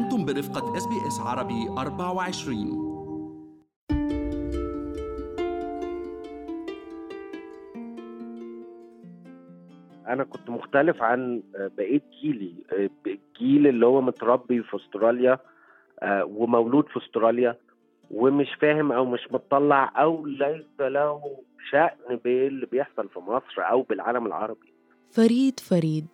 أنتم برفقة SBS عربي 24 أنا كنت مختلف عن بقية جيلي. الجيل اللي هو متربي في أستراليا آه، ومولود في أستراليا ومش فاهم أو مش مطلع أو ليس له شأن باللي بيحصل في مصر أو بالعالم العربي. فريد فريد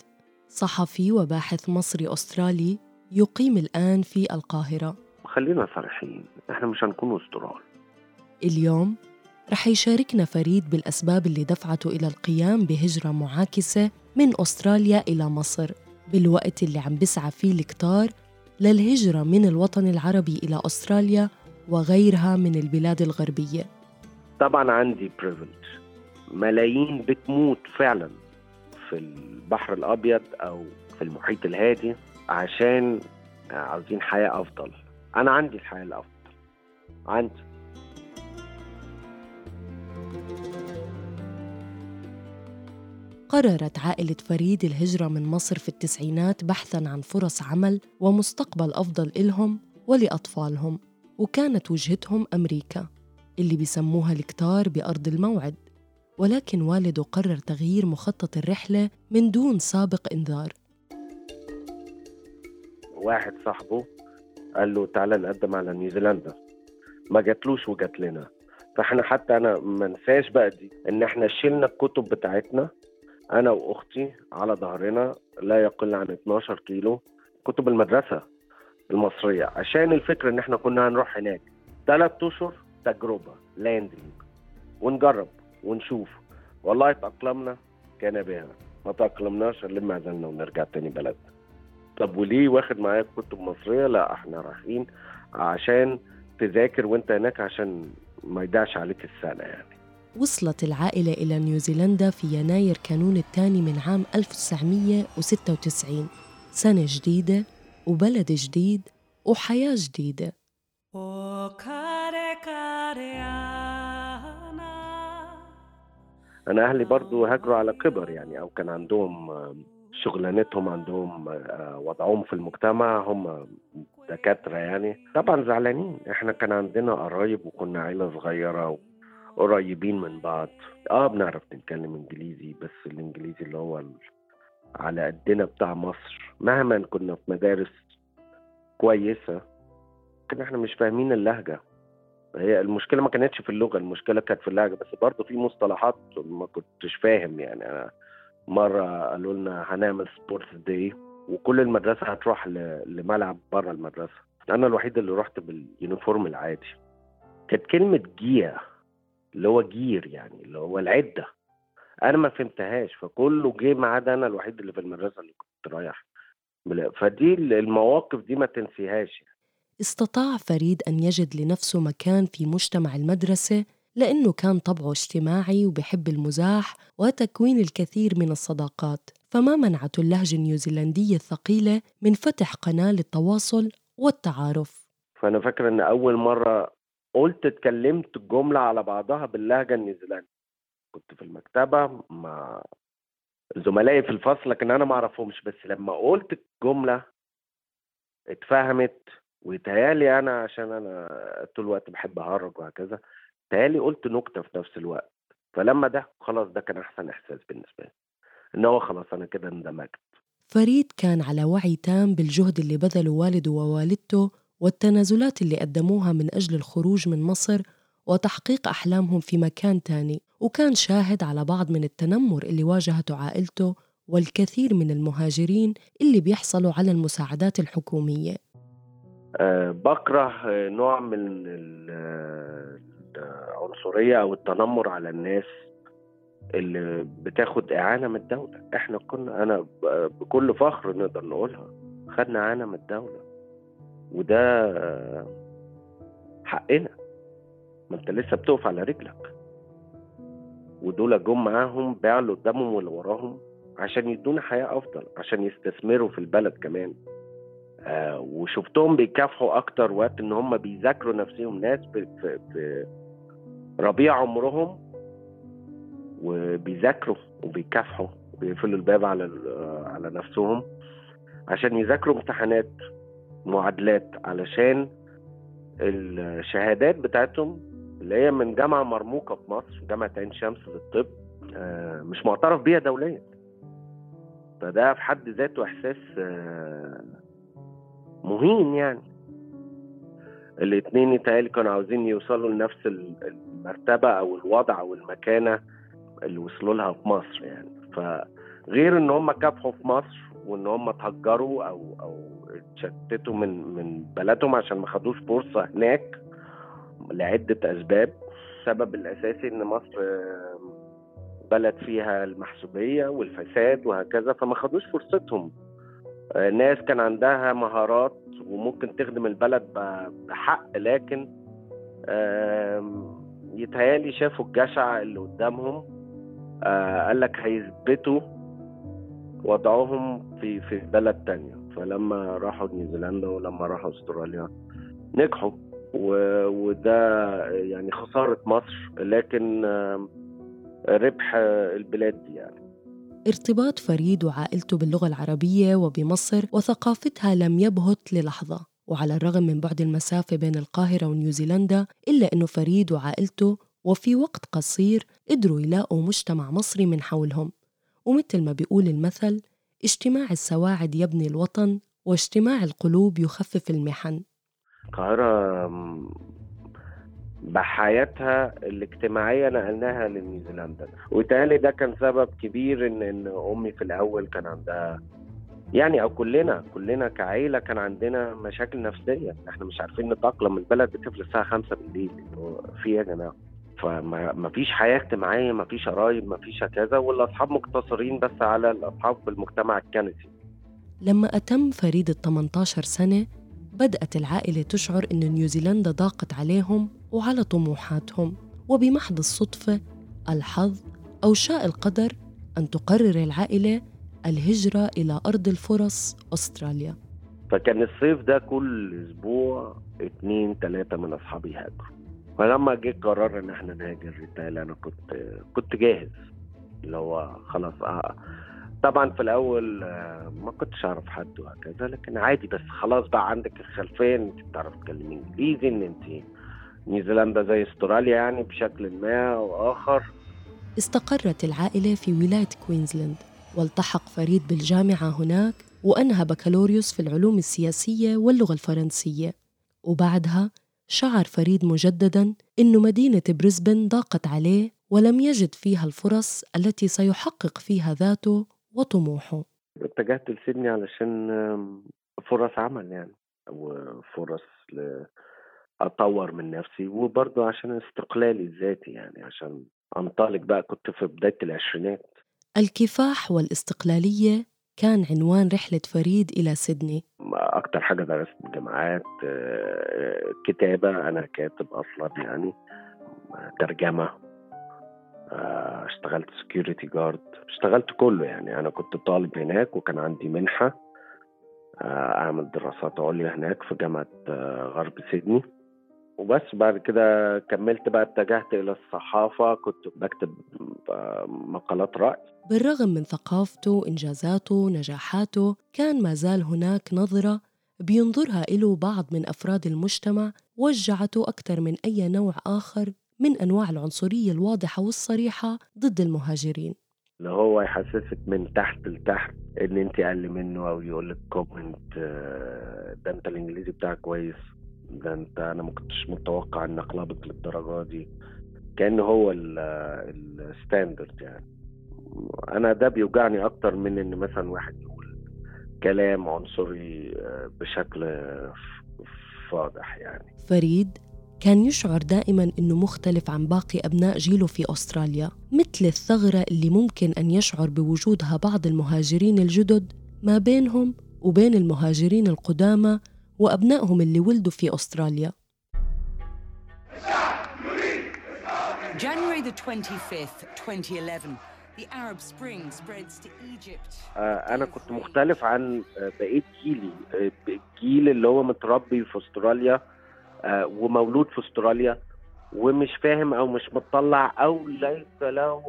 صحفي وباحث مصري أسترالي يقيم الآن في القاهرة. خلينا صريحين إحنا مش هنكون استرال اليوم رح يشاركنا فريد بالأسباب اللي دفعته إلى القيام بهجرة معاكسة من أستراليا إلى مصر بالوقت اللي عم بسعى فيه الكتار للهجرة من الوطن العربي إلى أستراليا وغيرها من البلاد الغربية. طبعا عندي بريفليج ملايين بتموت فعلا في البحر الأبيض أو في المحيط الهادي. عشان عاوزين حياة أفضل. أنا عندي الحياة الأفضل. عندي. قررت عائلة فريد الهجرة من مصر في التسعينات بحثاً عن فرص عمل ومستقبل أفضل إلهم ولأطفالهم وكانت وجهتهم أمريكا اللي بيسموها الكتار بأرض الموعد. ولكن والده قرر تغيير مخطط الرحلة من دون سابق إنذار. واحد صاحبه قال له تعالى نقدم على نيوزيلندا. ما جاتلوش وجات لنا. فاحنا حتى أنا ما انساش بقى دي إن إحنا شلنا الكتب بتاعتنا أنا وأختي على ظهرنا لا يقل عن 12 كيلو كتب المدرسة المصرية عشان الفكرة إن إحنا كنا هنروح هناك. ثلاث أشهر تجربة لاندنج ونجرب ونشوف. والله تأقلمنا كان بها. ما تأقلمناش نلم عزلنا ونرجع تاني بلدنا. طب وليه واخد معايا كتب مصريه لا إحنا رايحين عشان تذاكر وانت هناك عشان ما يضيعش عليك السنة يعني. وصلت العائلة إلى نيوزيلندا في يناير كانون الثاني من عام 1996 سنة جديدة وبلد جديد وحياة جديدة. أنا أهلي برضو هاجروا على كبر يعني أو كان عندهم شغلانتهم عندهم آه، وضعهم في المجتمع هم دكاترة يعني. طبعا زعلانين. إحنا كان عندنا قرايب وكنا عيلة صغيرة قريبين من بعض. آه بنعرف نتكلم إنجليزي بس الإنجليزي اللي هو على قدنا بتاع مصر. مهما كنا في مدارس كويسة كنا إحنا مش فاهمين اللهجة. هي المشكلة ما كانتش في اللغة المشكلة كانت في اللهجة بس برضه في مصطلحات ما كنتش فاهم يعني. أنا مرة قالوا لنا هنعمل sports day وكل المدرسة هتروح لملعب بره المدرسة. أنا الوحيد اللي رحت بال uniform العادي. كانت كلمة جيا اللي هو gear يعني اللي هو العدة. أنا ما فهمتهاش فكله جه ما عدا أنا الوحيد اللي في المدرسة اللي كنت رايح. فدي المواقف دي ما تنسيهاش استطاع فريد أن يجد لنفسه مكان في مجتمع المدرسة لأنه كان طبعه اجتماعي وبحب المزاح وتكوين الكثير من الصداقات. فما منعته اللهجة النيوزيلندية الثقيلة من فتح قناة للتواصل والتعارف. فأنا فاكر إن أول مرة قلت اتكلمت الجمله على بعضها باللهجة النيوزيلندية. كنت في المكتبة مع زملائي في الفصل لكن أنا ما أعرفهمش. بس لما قلت الجملة اتفهمت ويتهيألي أنا عشان أنا طول الوقت بحب أهرج وهكذا تهيالي قلت نكتة في نفس الوقت فلما ده خلاص ده كان أحسن إحساس بالنسبة لي إن هو خلاص أنا كده اندمجت. فريد كان على وعي تام بالجهد اللي بذله والده ووالدته والتنازلات اللي قدموها من أجل الخروج من مصر وتحقيق أحلامهم في مكان تاني وكان شاهد على بعض من التنمر اللي واجهته عائلته والكثير من المهاجرين اللي بيحصلوا على المساعدات الحكومية. أه بكره نوع من ال- العنصرية أو التنمر على الناس اللي بتاخد إعانة من الدولة. إحنا كنا أنا ب- بكل فخر نقدر نقولها خدنا إعانة من الدولة. وده حقنا. ما أنت لسه بتقف على رجلك. ودول جم معاهم اللي قدامهم واللي وراهم عشان يدونا حياة أفضل عشان يستثمروا في البلد كمان. آه، وشفتهم بيكافحوا أكتر وقت إن هم بيذاكروا نفسهم. ناس في, في, في ربيع عمرهم وبيذاكروا وبيكافحوا وبيقفلوا الباب على على نفسهم عشان يذاكروا امتحانات معادلات علشان الشهادات بتاعتهم اللي هي من جامعة مرموقة في مصر جامعة عين شمس للطب آه، مش معترف بيها دوليا. فده في حد ذاته إحساس آه، مهين يعني. الاثنين يتهيألي كانوا عاوزين يوصلوا لنفس المرتبة أو الوضع أو المكانة اللي وصلوا لها في مصر يعني. فغير إن هم كافحوا في مصر وإن هم اتهجروا أو أو اتشتتوا من من بلدهم عشان ما خدوش فرصة هناك لعدة أسباب. السبب الأساسي إن مصر بلد فيها المحسوبية والفساد وهكذا فما خدوش فرصتهم. ناس كان عندها مهارات وممكن تخدم البلد بحق لكن يتهيألي شافوا الجشع اللي قدامهم آه، قال لك هيثبتوا وضعهم في في بلد تانية. فلما راحوا نيوزيلندا ولما راحوا أستراليا نجحوا وده يعني خسارة مصر لكن ربح البلاد دي يعني. ارتباط فريد وعائلته باللغة العربية وبمصر وثقافتها لم يبهت للحظة. وعلى الرغم من بعد المسافة بين القاهرة ونيوزيلندا إلا أنه فريد وعائلته وفي وقت قصير قدروا يلاقوا مجتمع مصري من حولهم. ومثل ما بيقول المثل اجتماع السواعد يبني الوطن واجتماع القلوب يخفف المحن. القاهرة بحياتها الاجتماعية نقلناها لنيوزيلندا. ويتهيألي ده كان سبب كبير ان إن أمي في الأول كان عندها يعني أو كلنا كلنا كعيلة كان عندنا مشاكل نفسية. إحنا مش عارفين نتأقلم. البلد بتقفل الساعة 5 بالليل. في إيه يا جماعة؟ فما فيش حياة اجتماعية ما فيش قرايب ما فيش كذا والأصحاب مقتصرين بس على الأصحاب بالمجتمع الكنسي لما أتم فريد ال 18 سنة بدأت العائلة تشعر إن نيوزيلندا ضاقت عليهم وعلى طموحاتهم وبمحض الصدفة الحظ أو شاء القدر أن تقرر العائلة الهجرة إلى أرض الفرص أستراليا فكان الصيف ده كل أسبوع اتنين تلاتة من أصحابي يهاجروا فلما جه قرار إن إحنا نهاجر بالتالي أنا كنت كنت جاهز اللي هو خلاص آه. طبعا في الأول آه، ما كنتش أعرف حد وهكذا لكن عادي بس خلاص بقى عندك الخلفية إن أنت بتعرف تتكلمي إنجليزي إن أنت نيوزيلندا زي استراليا يعني بشكل ما أو آخر. استقرت العائلة في ولاية كوينزلاند والتحق فريد بالجامعة هناك وأنهى بكالوريوس في العلوم السياسية واللغة الفرنسية. وبعدها شعر فريد مجددا أن مدينة بريسبن ضاقت عليه ولم يجد فيها الفرص التي سيحقق فيها ذاته وطموحه. اتجهت لسيدني علشان فرص عمل يعني وفرص أطور من نفسي وبرضه عشان استقلالي الذاتي يعني عشان أنطلق بقى كنت في بداية العشرينات. الكفاح والاستقلالية كان عنوان رحلة فريد إلى سيدني. أكتر حاجة درست جامعات آه، كتابة أنا كاتب أصلا يعني ترجمة آه، اشتغلت سكيورتي جارد اشتغلت كله يعني. أنا كنت طالب هناك وكان عندي منحة آه، أعمل دراسات عليا هناك في جامعة غرب سيدني. وبس بعد كده كملت بقى اتجهت إلى الصحافة كنت بكتب مقالات رأي. بالرغم من ثقافته إنجازاته نجاحاته كان ما زال هناك نظرة بينظرها له بعض من أفراد المجتمع وجعته أكثر من أي نوع آخر من أنواع العنصرية الواضحة والصريحة ضد المهاجرين. اللي هو يحسسك من تحت لتحت إن أنت أقل منه أو يقول لك كومنت آه، ده أنت الإنجليزي بتاعك كويس. ده انت أنا ما كنتش متوقع ان اقلبك للدرجه دي. كان هو الستاندرد يعني. أنا ده بيوجعني أكتر من ان مثلا واحد يقول كلام عنصري آه، بشكل واضح يعني. فريد كان يشعر دائما إنه مختلف عن باقي أبناء جيله في أستراليا. مثل الثغرة اللي ممكن أن يشعر بوجودها بعض المهاجرين الجدد ما بينهم وبين المهاجرين القدامى وأبنائهم اللي ولدوا في أستراليا. January the 25th, 2011, the Arab Spring spreads to Egypt. أنا كنت مختلف عن بقية جيلي. الجيل اللي هو متربي في أستراليا ومولود في أستراليا ومش فاهم أو مش مطلع أو ليس له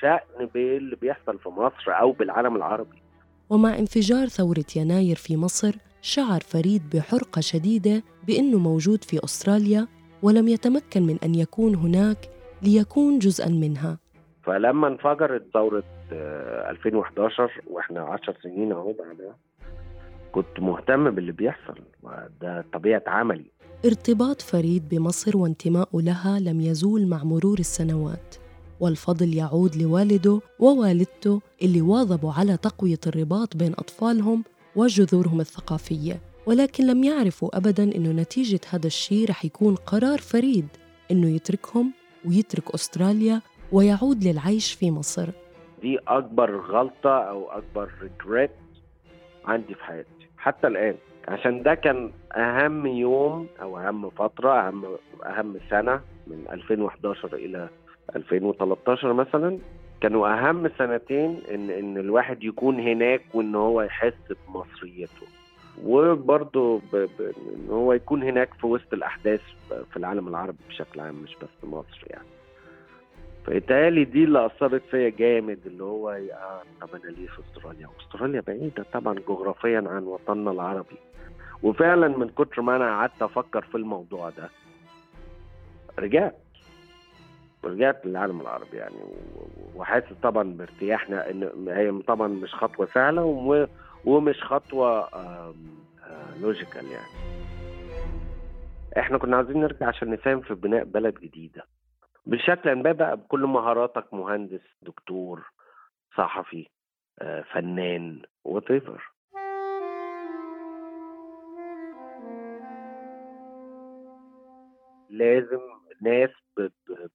شأن باللي بيحصل في مصر أو بالعالم العربي. ومع انفجار ثورة يناير في مصر شعر فريد بحرقة شديدة بأنه موجود في أستراليا ولم يتمكن من أن يكون هناك ليكون جزءا منها. فلما انفجرت ثورة 2011 وإحنا 10 سنين أهو بعدها كنت مهتم باللي بيحصل ده طبيعة عملي. ارتباط فريد بمصر وانتماؤه لها لم يزول مع مرور السنوات والفضل يعود لوالده ووالدته اللي واظبوا على تقوية الرباط بين أطفالهم وجذورهم الثقافية ولكن لم يعرفوا أبدا أنه نتيجة هذا الشيء رح يكون قرار فريد أنه يتركهم ويترك أستراليا ويعود للعيش في مصر. دي أكبر غلطة أو أكبر ريجريت عندي في حياتي حتى الآن. عشان ده كان أهم يوم أو أهم فترة أهم أهم سنة من 2011 إلى 2013 مثلا. كانوا أهم سنتين ان إن الواحد يكون هناك وإن هو يحس بمصريته. وبرضه إن هو يكون هناك في وسط الأحداث في العالم العربي بشكل عام مش بس مصر يعني. فإتهيألي دي اللي أثرت فيا جامد اللي هو طب أنا ليه في أستراليا؟ أستراليا بعيدة طبعا جغرافيا عن وطننا العربي. وفعلا من كتر ما أنا قعدت أفكر في الموضوع ده رجعت. رجعت للعالم العربي يعني وحاسس طبعا بارتياحنا إن هي طبعا مش خطوة سهلة ومش خطوة logical يعني. إحنا كنا عايزين نرجع عشان نساهم في بناء بلد جديدة. بشكل ما بقى بكل مهاراتك مهندس دكتور صحفي فنان وات لازم ناس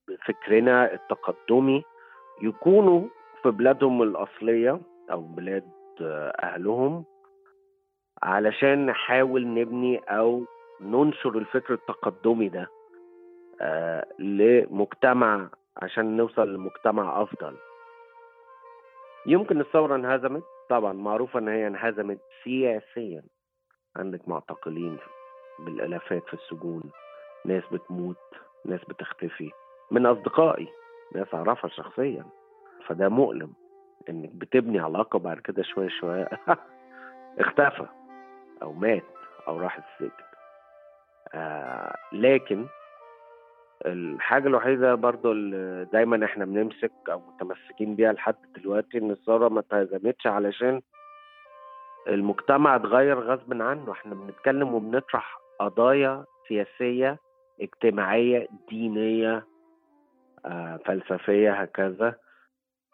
بفكرنا التقدمي يكونوا في بلادهم الأصلية أو بلاد أهلهم علشان نحاول نبني أو ننشر الفكر التقدمي ده آه لمجتمع عشان نوصل لمجتمع أفضل. يمكن الثورة انهزمت طبعا معروفة إن هي انهزمت سياسيا. عندك معتقلين بالآلافات في السجون ناس بتموت. ناس بتختفي. من أصدقائي ناس أعرفها شخصيا. فده مؤلم إنك بتبني علاقة وبعد كده شوية شوية اختفى أو مات أو راح السجن. آه لكن الحاجة الوحيدة برضو اللي دايما إحنا بنمسك أو متمسكين بيها لحد دلوقتي إن الثورة ما اتهزمتش علشان المجتمع اتغير غصب عنه. إحنا بنتكلم وبنطرح قضايا سياسية اجتماعية دينية آه، فلسفية هكذا.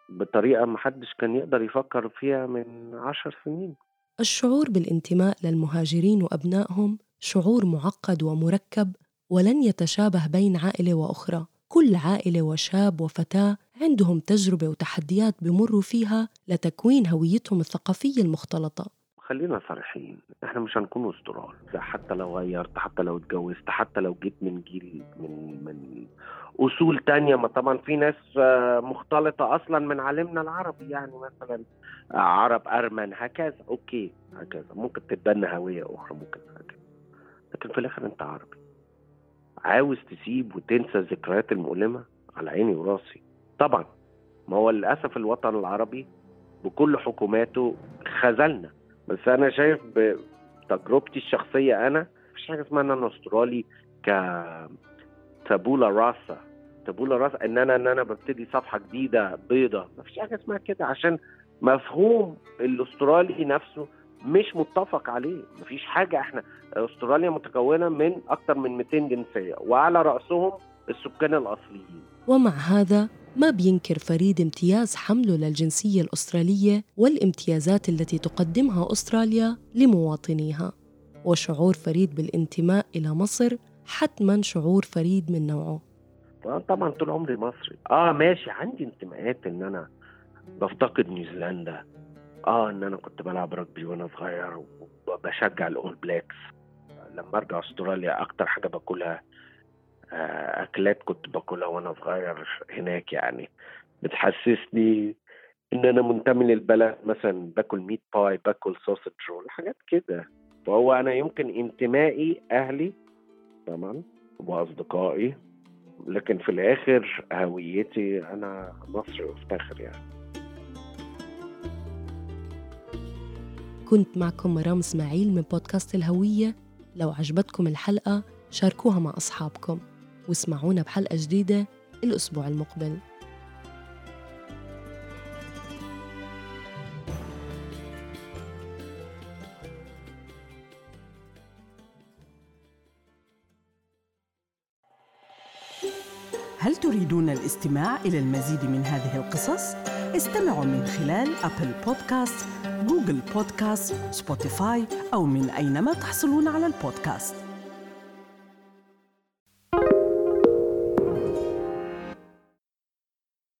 بطريقة محدش كان يقدر يفكر فيها من عشر سنين. الشعور بالانتماء للمهاجرين وأبنائهم شعور معقد ومركب ولن يتشابه بين عائلة وأخرى. كل عائلة وشاب وفتاة عندهم تجربة وتحديات بمروا فيها لتكوين هويتهم الثقافية المختلطة. خلينا صريحين إحنا مش هنكون Australian حتى لو غيرت حتى لو اتجوزت حتى لو جيت من جيل من من أصول تانية. ما طبعا في ناس مختلطة أصلا من عالمنا العربي يعني مثلا عرب أرمن هكذا. okay هكذا. ممكن تتبنى هوية أخرى ممكن هكذا لكن في الآخر أنت عربي. عاوز تسيب وتنسى الذكريات المؤلمة؟ على عيني وراسي. طبعا. ما هو للأسف الوطن العربي بكل حكوماته خذلنا. بس أنا شايف بتجربتي الشخصية أنا مفيش حاجة اسمها إن أنا استرالي ك تابولا راسا. تابولا راسا إن أنا إن أنا ببتدي صفحة جديدة بيضة. مفيش حاجة اسمها كده عشان مفهوم الاسترالي نفسه مش متفق عليه. مفيش حاجة إحنا أستراليا متكونة من أكثر من 200 جنسية وعلى رأسهم السكان الأصليين. ومع هذا ما بينكر فريد امتياز حمله للجنسية الأسترالية والامتيازات التي تقدمها أستراليا لمواطنيها. وشعور فريد بالانتماء إلى مصر حتما شعور فريد من نوعه. طبعا طول عمري مصري. آه ماشي. عندي انتماءات إن أنا بفتقد نيوزيلندا. آه إن أنا كنت بلعب رجبي وأنا صغير وبشجع ال All Blacks. لما أرجع أستراليا أكتر حاجة باكلها أكلات كنت باكلها وأنا صغير هناك يعني. بتحسسني إن أنا منتمي للبلد مثلا باكل meat pie باكل sausage roll حاجات كده. فهو أنا يمكن انتمائي أهلي طبعا وأصدقائي لكن في الآخر هويتي أنا مصري وافتخر يعني. كنت معكم مرام إسماعيل من بودكاست الهوية. لو عجبتكم الحلقة شاركوها مع أصحابكم. واسمعونا بحلقة جديدة الأسبوع المقبل هل تريدون الاستماع إلى المزيد من هذه القصص؟ استمعوا من خلال أبل بودكاست، جوجل بودكاست، سبوتيفاي أو من أينما تحصلون على البودكاست